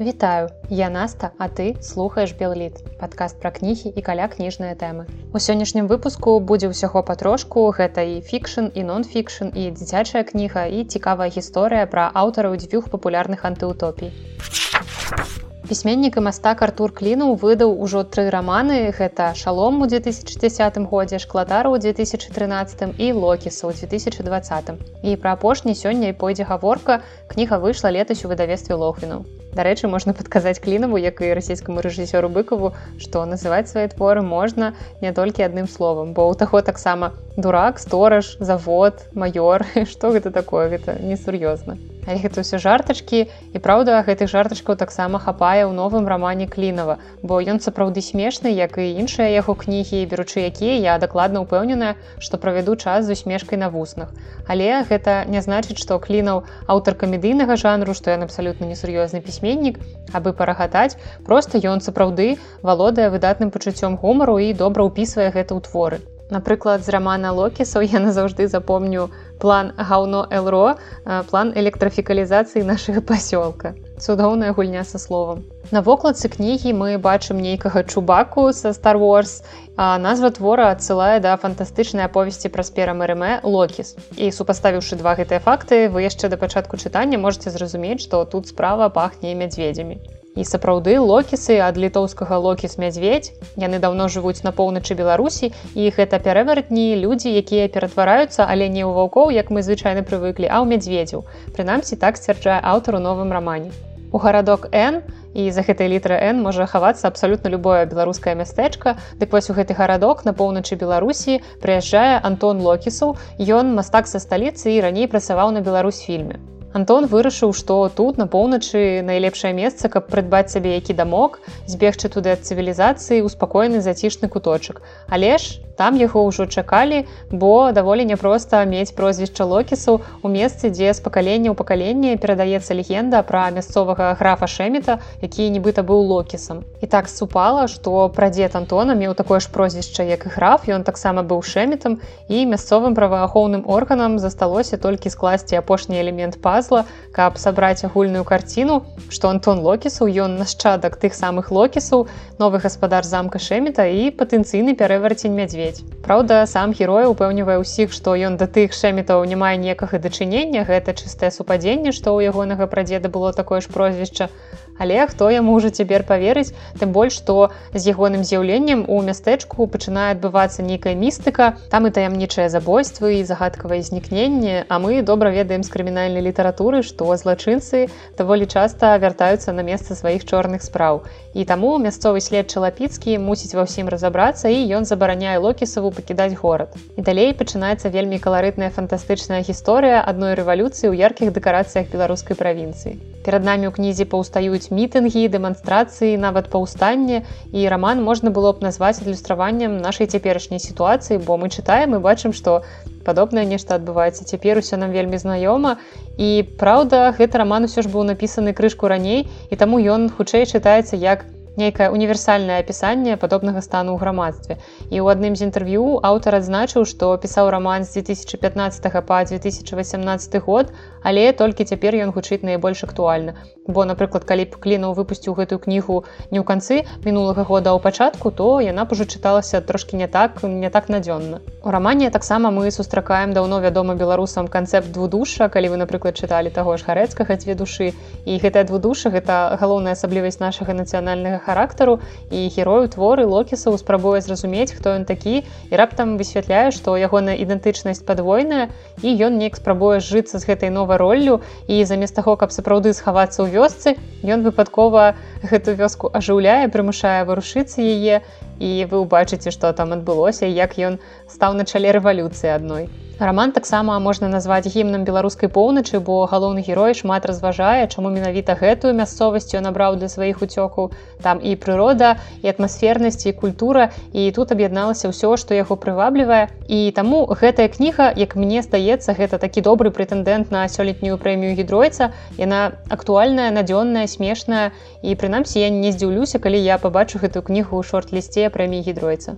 Вітаю, я Наста, а ты слухаеш Белліт, падкаст пра кнігі і каля кніжныя тэмы. У сённяшнім выпуску будзе ўсяго патрошку, гэта і фікшн і нон-фікшн і дзіцячая кніга і цікавая гісторыя пра аўтараў дзвюх папулярных антыутопій. Пісьменнік і мастак Артур клінуў выдаў ужо тры раманы гэта шалом у 2010 годзе шклатару ў 2013 і локіса ў 2020 і пра апошні сёння і пойдзе гаворка кніга выйшла летась у выдавестве лохвіну Дарэчы можна падказаць клінаву як і расійскаму рэжысёру быкаву што называць свае творы можна не толькі адным словам бо ў таго таксама дурак стораж завод маёр што гэта такое гэта несур'ёзна Але гэта ўсё жартачкі і праўда гэтых жартачкаў таксама хапае ў новым рамане клінава бо ён сапраўды смешны як і іншыя яго кнігі беручы якія я дакладна ўпэўненая што правяду час з усмешкай на вуснах. Але гэта не значыць што клінаў аўтар камедыйнага жанру што ён абсалютна несур'ёзны пісьменнік абы парагатаць просто ён сапраўды валодае выдатным пачуццём гумару і добра ўпісвае гэта ў творы напрыклад з рамана локісаў я назаўжды запомню план гаўно элро план электрафікалізацыі нашага пасёлка цудоўная гульня са словам на вокладцы кнігі мы бачым нейкага чубаку са star wars назва твора адсылае да фантастычнай аповесці пра спера мрме локіс і супаставіўшы два гэтыя факты вы яшчэ да пачатку чытання можете зразумець што тут справа пахне мядзведзямі І сапраўды локісы ад літоўскага локіс мядзведь яны даўно жывуць на поўначы беларусі і гэта пярэваратні людзі якія ператвараюцца але не ў ваўкоў як мы звычайна прывыклі а ў мядзведзяў. Прынамсі так сцвярджае аўтар у новым рамане. У гарадок н і за гэтай літра н можа хавацца абсалютна любое беларускае мястэчка. Дык вось у гэты гарадок на поўначы беларусі прыязджае антон локісаў. Ён мастак са сталіцы і раней працаваў на беларусь фільме Антон вырашыў, што тут на поўначы найлепшае месца, каб прыдбаць сабе які дамок, збегчы туды ад цывілізацыі ў спакойны зацішны куточак. Але ж там яго ўжо чакалі бо даволі няпроста мець прозвішча локісаў у месцы дзе з пакалення ў пакаленне перадаецца легенда пра мясцовага графа шэмета які нібыта быў локісам і так супала што прадзед антона меў такое ж прозвішча як і граф ён таксама быў шэметам і мясцовым праваахоўным органам засталося толькі скласці апошні элемент пазла каб сабраць агульную карціну што антон локісаў ён нашчадак тых самых локісаў новы гаспадар замка шэмета і патэнцыйны пярэварцень мядзведь ведь Праўда сам герой упэўнівае ўсіх што ён да тых шэмітаў не мае некага дачынення гэта чыстае супадзенне што ў ягонага прадзеда было такое ж прозвішча Але хто яму ўжо цяпер паверыць? Тым больш што з ягоным з'яўленнем у мястэчку пачынае адбывацца нейкая містыка. Там і таямнічае забойствы і загадкавае знікненне. А мы добра ведаем з крымінальнай літаратуры што злачынцы даволі часта вяртаюцца на месца сваіх чорных спраў. І таму мясцовы след чалапіцкі мусіць ва ўсім разабрацца і ён забараняе локісаву пакідаць горад. І далей пачынаецца вельмі каларытная фантастычная гісторыя адной рэвалюцыі ў яркіх дэкарацыях беларускай правінцыі перад намі ў кнізе паўстаюць мітынгі дэманстрацыі нават паўстанне. І раман можна было б назваць адлюстраваннем нашай цяперашняй сітуацыі бо мы чытаем і бачым што падобнае нешта адбываецца. Цяпер усё нам вельмі знаёма. І праўда гэты раман усё ж быў напісаны крышку раней і таму ён хутчэй чытаецца як не нейкае універсальнае апісанне падобнага стану ў грамадстве. І ў адным з інтэрв'ю аўтар адзначыў, што пісаў раман з 2015 па 2018 год, але толькі цяпер ён гучыць найбольш актуальна. Бо, напрыклад, калі б клінаў выпусціў гэтую кнігу не ў канцы мінулага года ў пачатку, то яна б ужо чыталася трошкі не так не так надзённа. У рамане таксама мы сустракаем даўно вядома беларусам канцэпт двудуша, калі вы, напрыклад, чыталі таго ж гарэцкага дзве душы. І гэтая двудуша гэта галоўная асаблівасць нашага нацыянальнага характару і герою творы локісаў спрабуе зразумець хто ён такі і раптам высвятляе што ягоная ідэнтычнасць падвойная і ён неяк спрабуе жыцца з гэтай новай роллю і замест таго каб сапраўды схавацца ў вёсцы ён выпадкова гэту вёску ажыўляе прымушае варушыцца яе і вы ўбачыце што там адбылося як ён стаў на чале рэвалюцыі адной Раман таксама можна назваць гімнам беларускай поўначы, бо галоўны герой шмат разважае, чаму менавіта гэтую мясцовасць ён набраў для сваіх уцёкаў. Там і прырода, і атмасфернасць і культура і тут аб'ядналася ўсё, што яго прываблівае. І таму гэтая кніга, як мне здаецца, гэта такі добры прэтэндэнт на сёлетнюю прэмію гідройца. Яна актуальная, надзённая, смешная і прынамсі я не здзіўлюся, калі я пабачу гэтую кнігу ў шорт-лісце прэміі гідройца.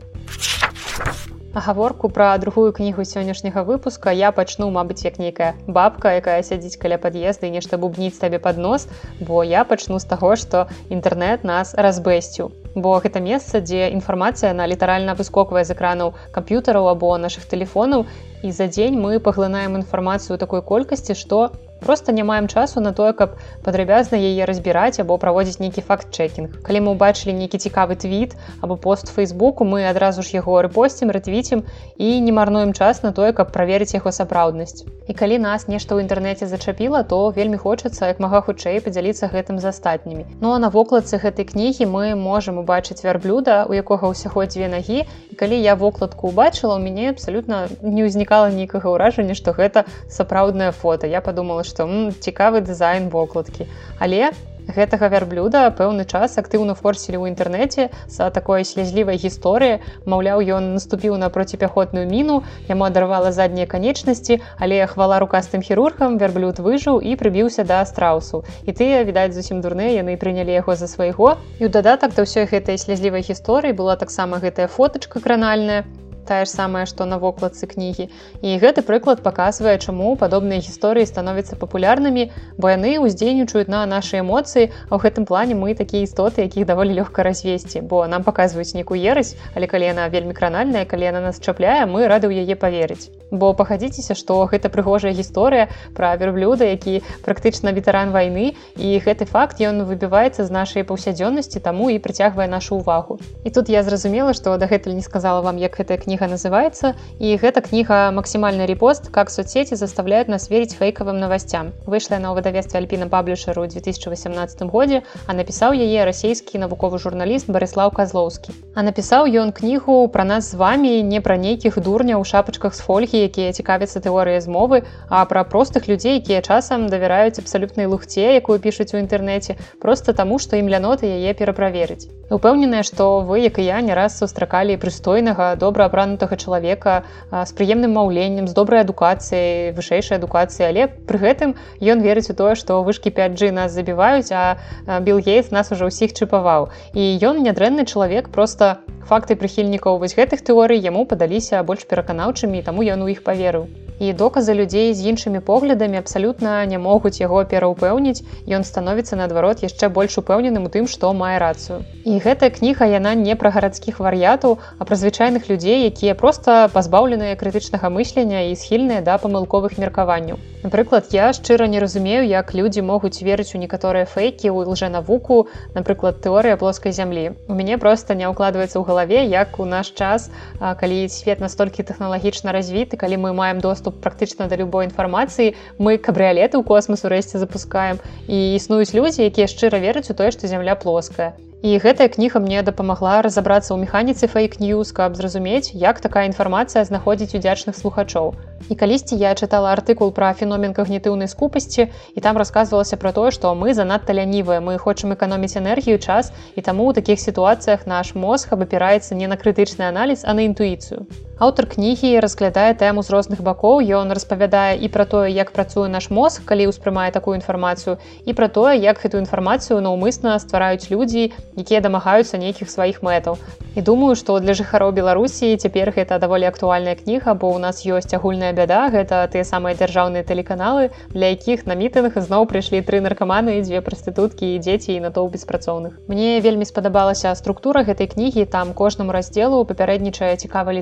Гаворку пра другую кнігу сённяшняга выпуска я пачну мабыць як нейкая бабка якая сядзіць каля пад'езда і нешта бубніць табе пад нос бо я пачну з таго што інтэрнэт нас разбэсціў. Бо гэта месца дзе інфармацыя на літаральна выскоквае з экранаў камп'ютараў або наших тэлефонаў і за дзень мы паглынаем інфармацыю такой колькасці што просто не маем часу на тое каб падрабязна яе разбіраць або праводзіць нейкі факт-чекінг калі мы убачылі нейкі цікавы твіт або пост фейсбуку мы адразу ж яго рэпосцім рэцвіцем і не марнуем час на тое каб праверыць яго сапраўднасць. І калі нас нешта ў інтэрнэце зачапіла то вельмі хочацца як мага хутчэй падзяліцца гэтым з астатнімі. Ну а на вокладцы гэтай кнігі мы можемм убачыць вярблюда у якога ўсяго дзве нагі. І калі я вокладку убачыла у мяне абсалютна не ўзнікала нейкага ўражання што гэта сапраўднае фото я подумала што цікавы дызайн вокладкі. Але гэтага вярблюда пэўны час актыўна форсілі ў інтэрнэце са такой слязлівай гісторыі. Маўляў ён наступіў на проціпяхотную міну яму адарвала заднія канечнасці але хвала рукастым хірургам вярблюд выжыў і прыбіўся да страусу. І тыя відаць зусім дурныя яны прынялі яго за свайго. І ў дадатак да ўсёй гэтай слязлівай гісторыі была таксама гэтая фотачка кранальная тая ж самая што на вокладцы кнігі. І гэты прыклад паказвае чаму падобныя гісторыі становяцца папулярнымі бо яны ўздзейнічаюць на нашы эмоцыі. А ў гэтым плане мы такія істоты якіх даволі лёгка развесці бо нам паказваюць нейкую ерась але калі яна вельмі кранальная калі яна нас чапляе мы рады ў яе поверыць бо пагадзіцеся што гэта прыгожая гісторыя пра верблюда які практычна ветэран вайны і гэты факт ён выбіваецца з нашай паўсядзённасці таму і прыцягвае нашу увагу і тут я зразумела што дагэтуль не сказала вам як гэтая кніга называется і гэта кніга максімальны репост. Как соцсети заставляют нас верить фейкавым новостям выйшла на выдавестве альпіна паблішеру 2018 годзе а напісаў яе расійскі навуковы журналіст барыслаў козлоўскі а напісаў ён кнігу про нас з вами не пра нейкіх дурня ў шапачках з фольгі якія цікавяцца тэорыяй змовы а пра простых людзей якія часам давяраюць абсалютнай лухце якую пішуць у інтэрнэце просто таму што ім ляноты яе пераправерыць упэўненая што вы як і я не раз сустракалі прыстойнага добра апранутага чалавека з прыемным маўленнем з добрай адукацыяй вышэйшай адукацыі але пры гэтым ён верыць у тое што вышкі 5G нас забіваюць а Билл гейт нас ужо ўсіх чыпаваў. І ён нядрэнны чалавек просто факты прыхільнікаў вось гэтых тэорый яму падаліся больш пераканаўчымі таму ён у іх паверыў і доказы людзей з іншымі поглядамі абсалютна не могуць яго пераўпэўніць. Ён становіцца наадварот яшчэ больш упэўненым у тым што мае рацыю. І гэтая кніга яна не пра гарадскіх вар'ятаў а пра звычайных людзей якія проста пазбаўленыя крытычнага мыслення і схільныя да памылковых меркаванняў. Напрыклад я шчыра не разумею як людзі могуць верыць у некаторыя фейкі ў лжэнавуку напрыклад тэорыя плоскай зямлі. У мяне просто не ўкладваецца ў галаве як у наш час калі свет настолькі тэхналагічна развіты калі мы маем доступ доступ практычна да любой інфармацыі мы кабрыолеты ў космас урэшце запускаем. І існуюць людзі якія шчыра вераць у тое што зямля плоская. І гэтая кніга мне дапамагла разаобрацца ў механіцы фейк-ньюз каб зразумець як такая інфармацыя знаходзіць удзячных слухачоў і калісьці я чытала артыкул пра феномен кагнітыўнай скупасці і там рассказывалася пра тое што мы занадта лянівыя мы хочам эканоміць энергію час і таму ў такіх сітуацыях наш мозг абапіраецца не на крытычны аналіз а на інтуіцыю аўтар кнігі разглядае тэму з розных бакоў. Ён распавядае і пра тое як працуе наш мозг калі ўспрымае такую інфармацыю і пра тое як гэтую інфармацыю наўмысна ствараюць людзі якія дамагаюцца нейкіх сваіх мэтаў. І думаю што для жыхароў беларусі цяпер гэта даволі актуальная кніга бо ў нас ёсць агульная бяда. Гэта тыя самыя дзяржаўныя тэлеканалы для якіх на мітынах зноў прыйшлі тры наркаманы дзве прастытуткі і дзеці і натоў беспрацоўных. Мне вельмі спадабалася структура гэтай кнігі. Там кожнаму раздзелу папярэднічае цікавы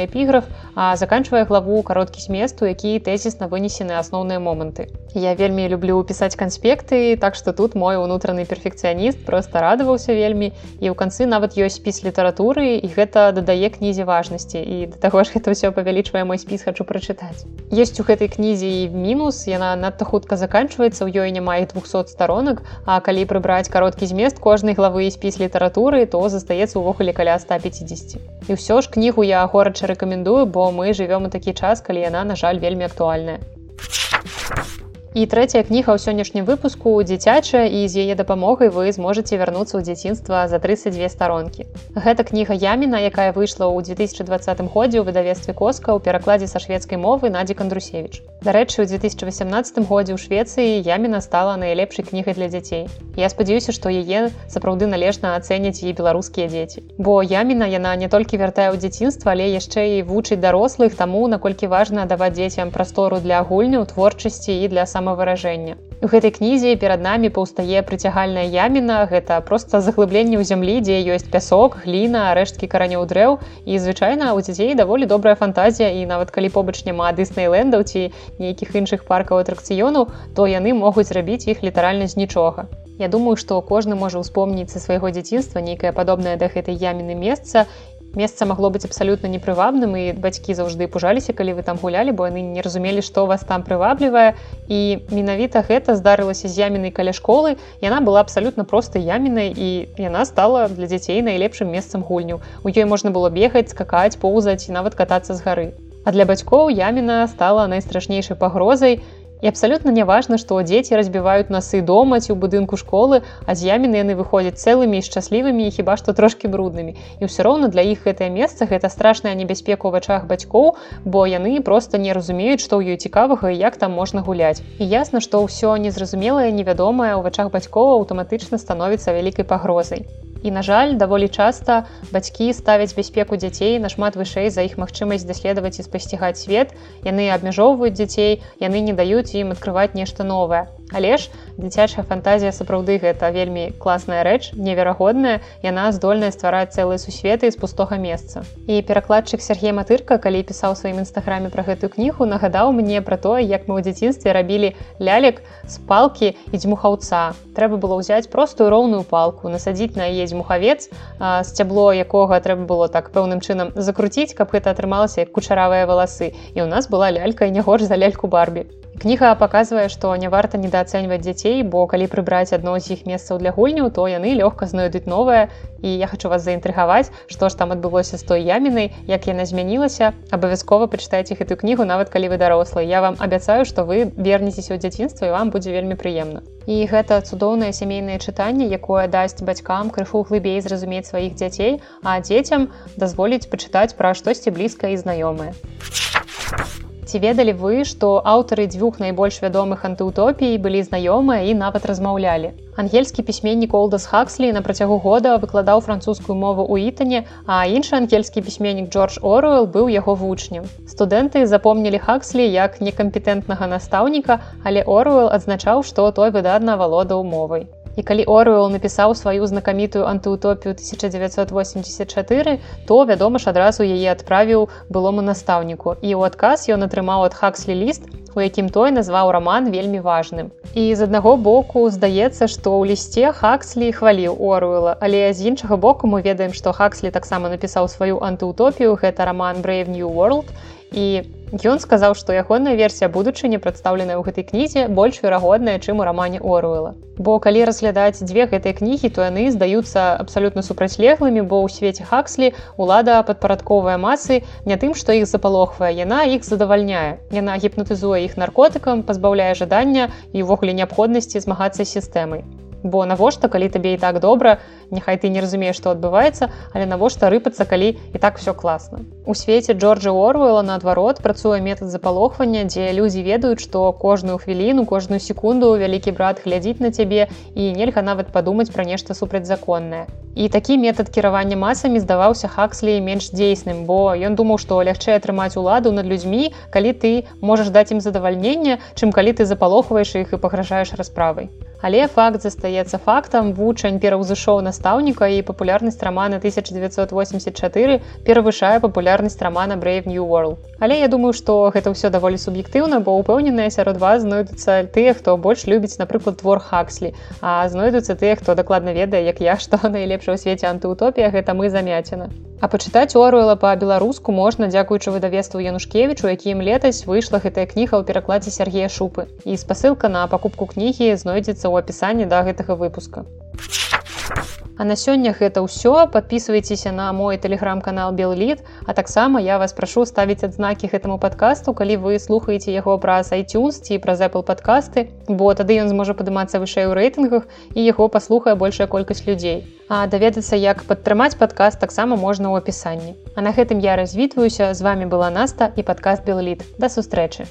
літаратурны эпіграф а заканчвае главу кароткі зместу які тэзісна вынесены асноўныя моманты. Я вельмі люблю пісаць канспекты так што тут мой унутраны перфекцыяніст просто радаваўся вельмі. І ў канцы нават ёсць спіс літаратуры і гэта дадае кнізе важнасці. І да таго ж гэта ўсё павялічвае мой спіс хочу прачытаць. Есть у гэтай кнізе і мінус. Яна надта хутка заканчваецца ў ёй няма 200 сторонак а калі прыбраць кароткі змест кожнай главы і спіс літаратуры то застаецца ўвогуле каля 150 і ўсё ж кнігу я горача рэкамендую бо мы живвём у такі час калі яна на жаль вельмі актуальная І трэцяя кніга ў сённяшнім выпуску дзіцячая і з яе дапамогай вы зможаце вярнуцца ў дзяцінства за 32 старонкі. Гэта кніга Яміна, якая выйшла ў 2020 годзе ў выдавестве коска ў перакладзе са шведскай мовы Надзі Кандрусевич. Дарэчы, у 2018 годзе ў Швецыі Яміна стала найлепшай кнігай для дзяцей. Я спадзяюся, што яе сапраўды належна ацэняць і беларускія дзеці. Бо Яміна яна не толькі вяртае ў дзяцінства, але яшчэ і вучыць дарослых таму, наколькі важна даваць дзецям прастору для гульняў, творчасці і для самавыражэння. У гэтай кнізе перад намі паўстае прыцягальная яміна, гэта проста заглыбленне ў зямлі, дзе ёсць пясок, гліна, рэшткі каранёў дрэў. І звычайна у дзяцей даволі добрая фантазія і нават калі побач няма дыснейлендаў ці нейкіх іншых паркаў атракцыёну, то яны могуць зрабіць іх літаральна з нічога. Я думаю, што кожны можа ўспомніць са свайго дзяцінства нейкае падобнае да гэтай яміны месца месца магло быць абсалютна непрывабным і бацькі заўжды пужаліся калі вы там гулялі бо яны не разумелі што вас там прываблівае. І менавіта гэта здарылася з ямінай каля школы. Яна была абсалютна простай ямінай і яна стала для дзяцей найлепшым месцам гульню у ёй можна было бегаць скакаць поўзаць і нават катацца з гары. А для бацькоў яміна стала найстрашнейшай пагрозай. і І абсалютна няважна, што дзеці разбіваюць насы дома ці ў будынку школы, а з яміны яны выходзяць цэлымі і шчаслівымі і хіба што трошкі бруднымі. І ўсё роўна для іх гэтае месца гэта страшная небяспека ў вачах бацькоў, бо яны проста не разумеюць, што ў ёй цікавага і як там можна гуляць. І ясна, што ўсё незразумелае, невядомае ў вачах бацькоў аўтаматычна становіцца вялікай пагрозай. І на жаль, даволі часта бацькі ставяць бяспеку дзяцей нашмат вышэй за іх магчымасць даследаваць і спасцігаць свет. Яны абмяжоўваюць дзяцей, яны не даюць ім адкрываць нешта новае. Але ж дзіцячая фантазія сапраўды гэта вельмі класная рэч, неверагодная, яна здольная ствараць цэлыя сусветы з пустога месца. І перакладчык Сергей Матырка, калі пісаў сваім нстаграме пра гэтую кнігу, нагадаў мне пра тое, як мы ў дзяцінстве рабілі лялек з палкі і дзьмухаўца. Трэба было ўзяць простую роўную палку, насадзіць на яе мухавец, сцябло якога трэба было так пэўным чынам закруціць, каб гэта атрымалася як кучаравыя валасы. І ў нас была лялька і не горш за ляльку барбі. Кніга паказвае, што не варта недаацэньваць дзяцей, бо калі прыбраць адно з іх месцаў для гульняў, то яны лёгка знойдуць новае. І я хочу вас заінтрыгаваць, што ж там адбылося з той ямінай, як яна змянілася, абавязкова пачытайце гэтую кнігу нават калі вы дарослы. Я вам абяцаю, што вы вернецеся ў дзяцінства і вам будзе вельмі прыемна. І гэта цудоўнае сямейнае чытанне, якое дасць бацькам крыху глыбей зразумець сваіх дзяцей, а дзецям дазволіць пачытаць пра штосьці блізка і знаёмае. Ці ведалі вы, што аўтары дзвюх найбольш вядомых антыутопій былі знаёмыя і нават размаўлялі. Ангельскі пісьменнік Олдас Хакслі на працягу года выкладаў французскую мову ў ітане, а іншы ангельскі пісьменнік Джордж Оруэл быў яго вучнем. Студэнты запомнілі Хакслі як некампетэнтнага настаўніка, але Оруэл адзначаў, што той выдатна валодаў мовай. І калі Оруэл напісаў сваю знакамітую антыутопію 1984, то вядома ж адразу яе адправіў былому настаўніку. І ў адказ ён атрымаў ад Хакслі ліст, у якім той назваў раман вельмі важным. І з аднаго боку здаецца, што ў лісце Хакслі хваліў Оруэла, але з іншага боку мы ведаем, што Хакслі таксама напісаў сваю антыутопію, гэта раман Brave New World. І Ён сказаў, што ягоная версія будучыні прадстаўленая ў гэтай кнізе больш верагодная, чым у рамане Оруэла. Бо калі разглядаць дзве гэтай кнігі, то яны здаюцца абсалютна супрацьлеглымі, бо ў свеце Хакслі лада падпарадковая масы не тым, што іх запалохвае, яна іх задавальняе. Яна гіпнатызуе іх наркотыкам, пазбаўляе жадання і ўвогуле неабходнасці змагацца сістэмай бо навошта калі табе і так добра няхай ты не разумееш што адбываецца але навошта рыпацца калі і так все класна. У свеце джорджа орвела наадварот працуе метад запалохвання дзе людзі ведаюць што кожную хвіліну кожную секунду вялікі брат глядзіць на цябе і нельга нават падумаць пра нешта супрацьзаконнае. І такі метад кіравання масамі здаваўся хакслі менш дзейсным бо ён думаў што лягчэй атрымаць уладу над людзьмі калі ты можаш даць ім задавальненне чым калі ты запалохваеш іх і пагражаеш расправай Але факт застаецца фактам вучань пераўзышоў настаўніка і папулярнасць рамана 1984 перавышае папулярнасць рамана Brave New World. Але я думаю, што гэта ўсё даволі суб'ектыўна, бо ўпэўненыя сярод вас знойдуцца тыя, хто больш любіць, напрыклад, твор Хакслі, а знойдуцца тыя, хто дакладна ведае, як я, што найлепшая ў свеце антыутопія гэта мы замяціна. А пачытаць Оруэла па-беларуску можна дзякуючы выдавеству Янушкевічу, якім летась выйшла гэтая кніга ў перакладзе Сергея шупы. І спасылка на пакупку кнігі знойдзецца ў апісанні да гэтага выпуска. А на сёння гэта ўсё подписывайтеся на мой телеграм-канал белліт а таксама я вас прашу ставіць адзнакі гэтаму подкасту калі вы слухаеце яго праз iTunes ці праз Apple подкасты. Бо тады ён зможа падымацца вышэй у рэйтынгах і яго паслухае большая колькасць людзей а даведацца як падтрымаць падкаст таксама можна ў апісанні а на гэтым я развітваюся з вами была наста і падкаст белліт да сустрэчы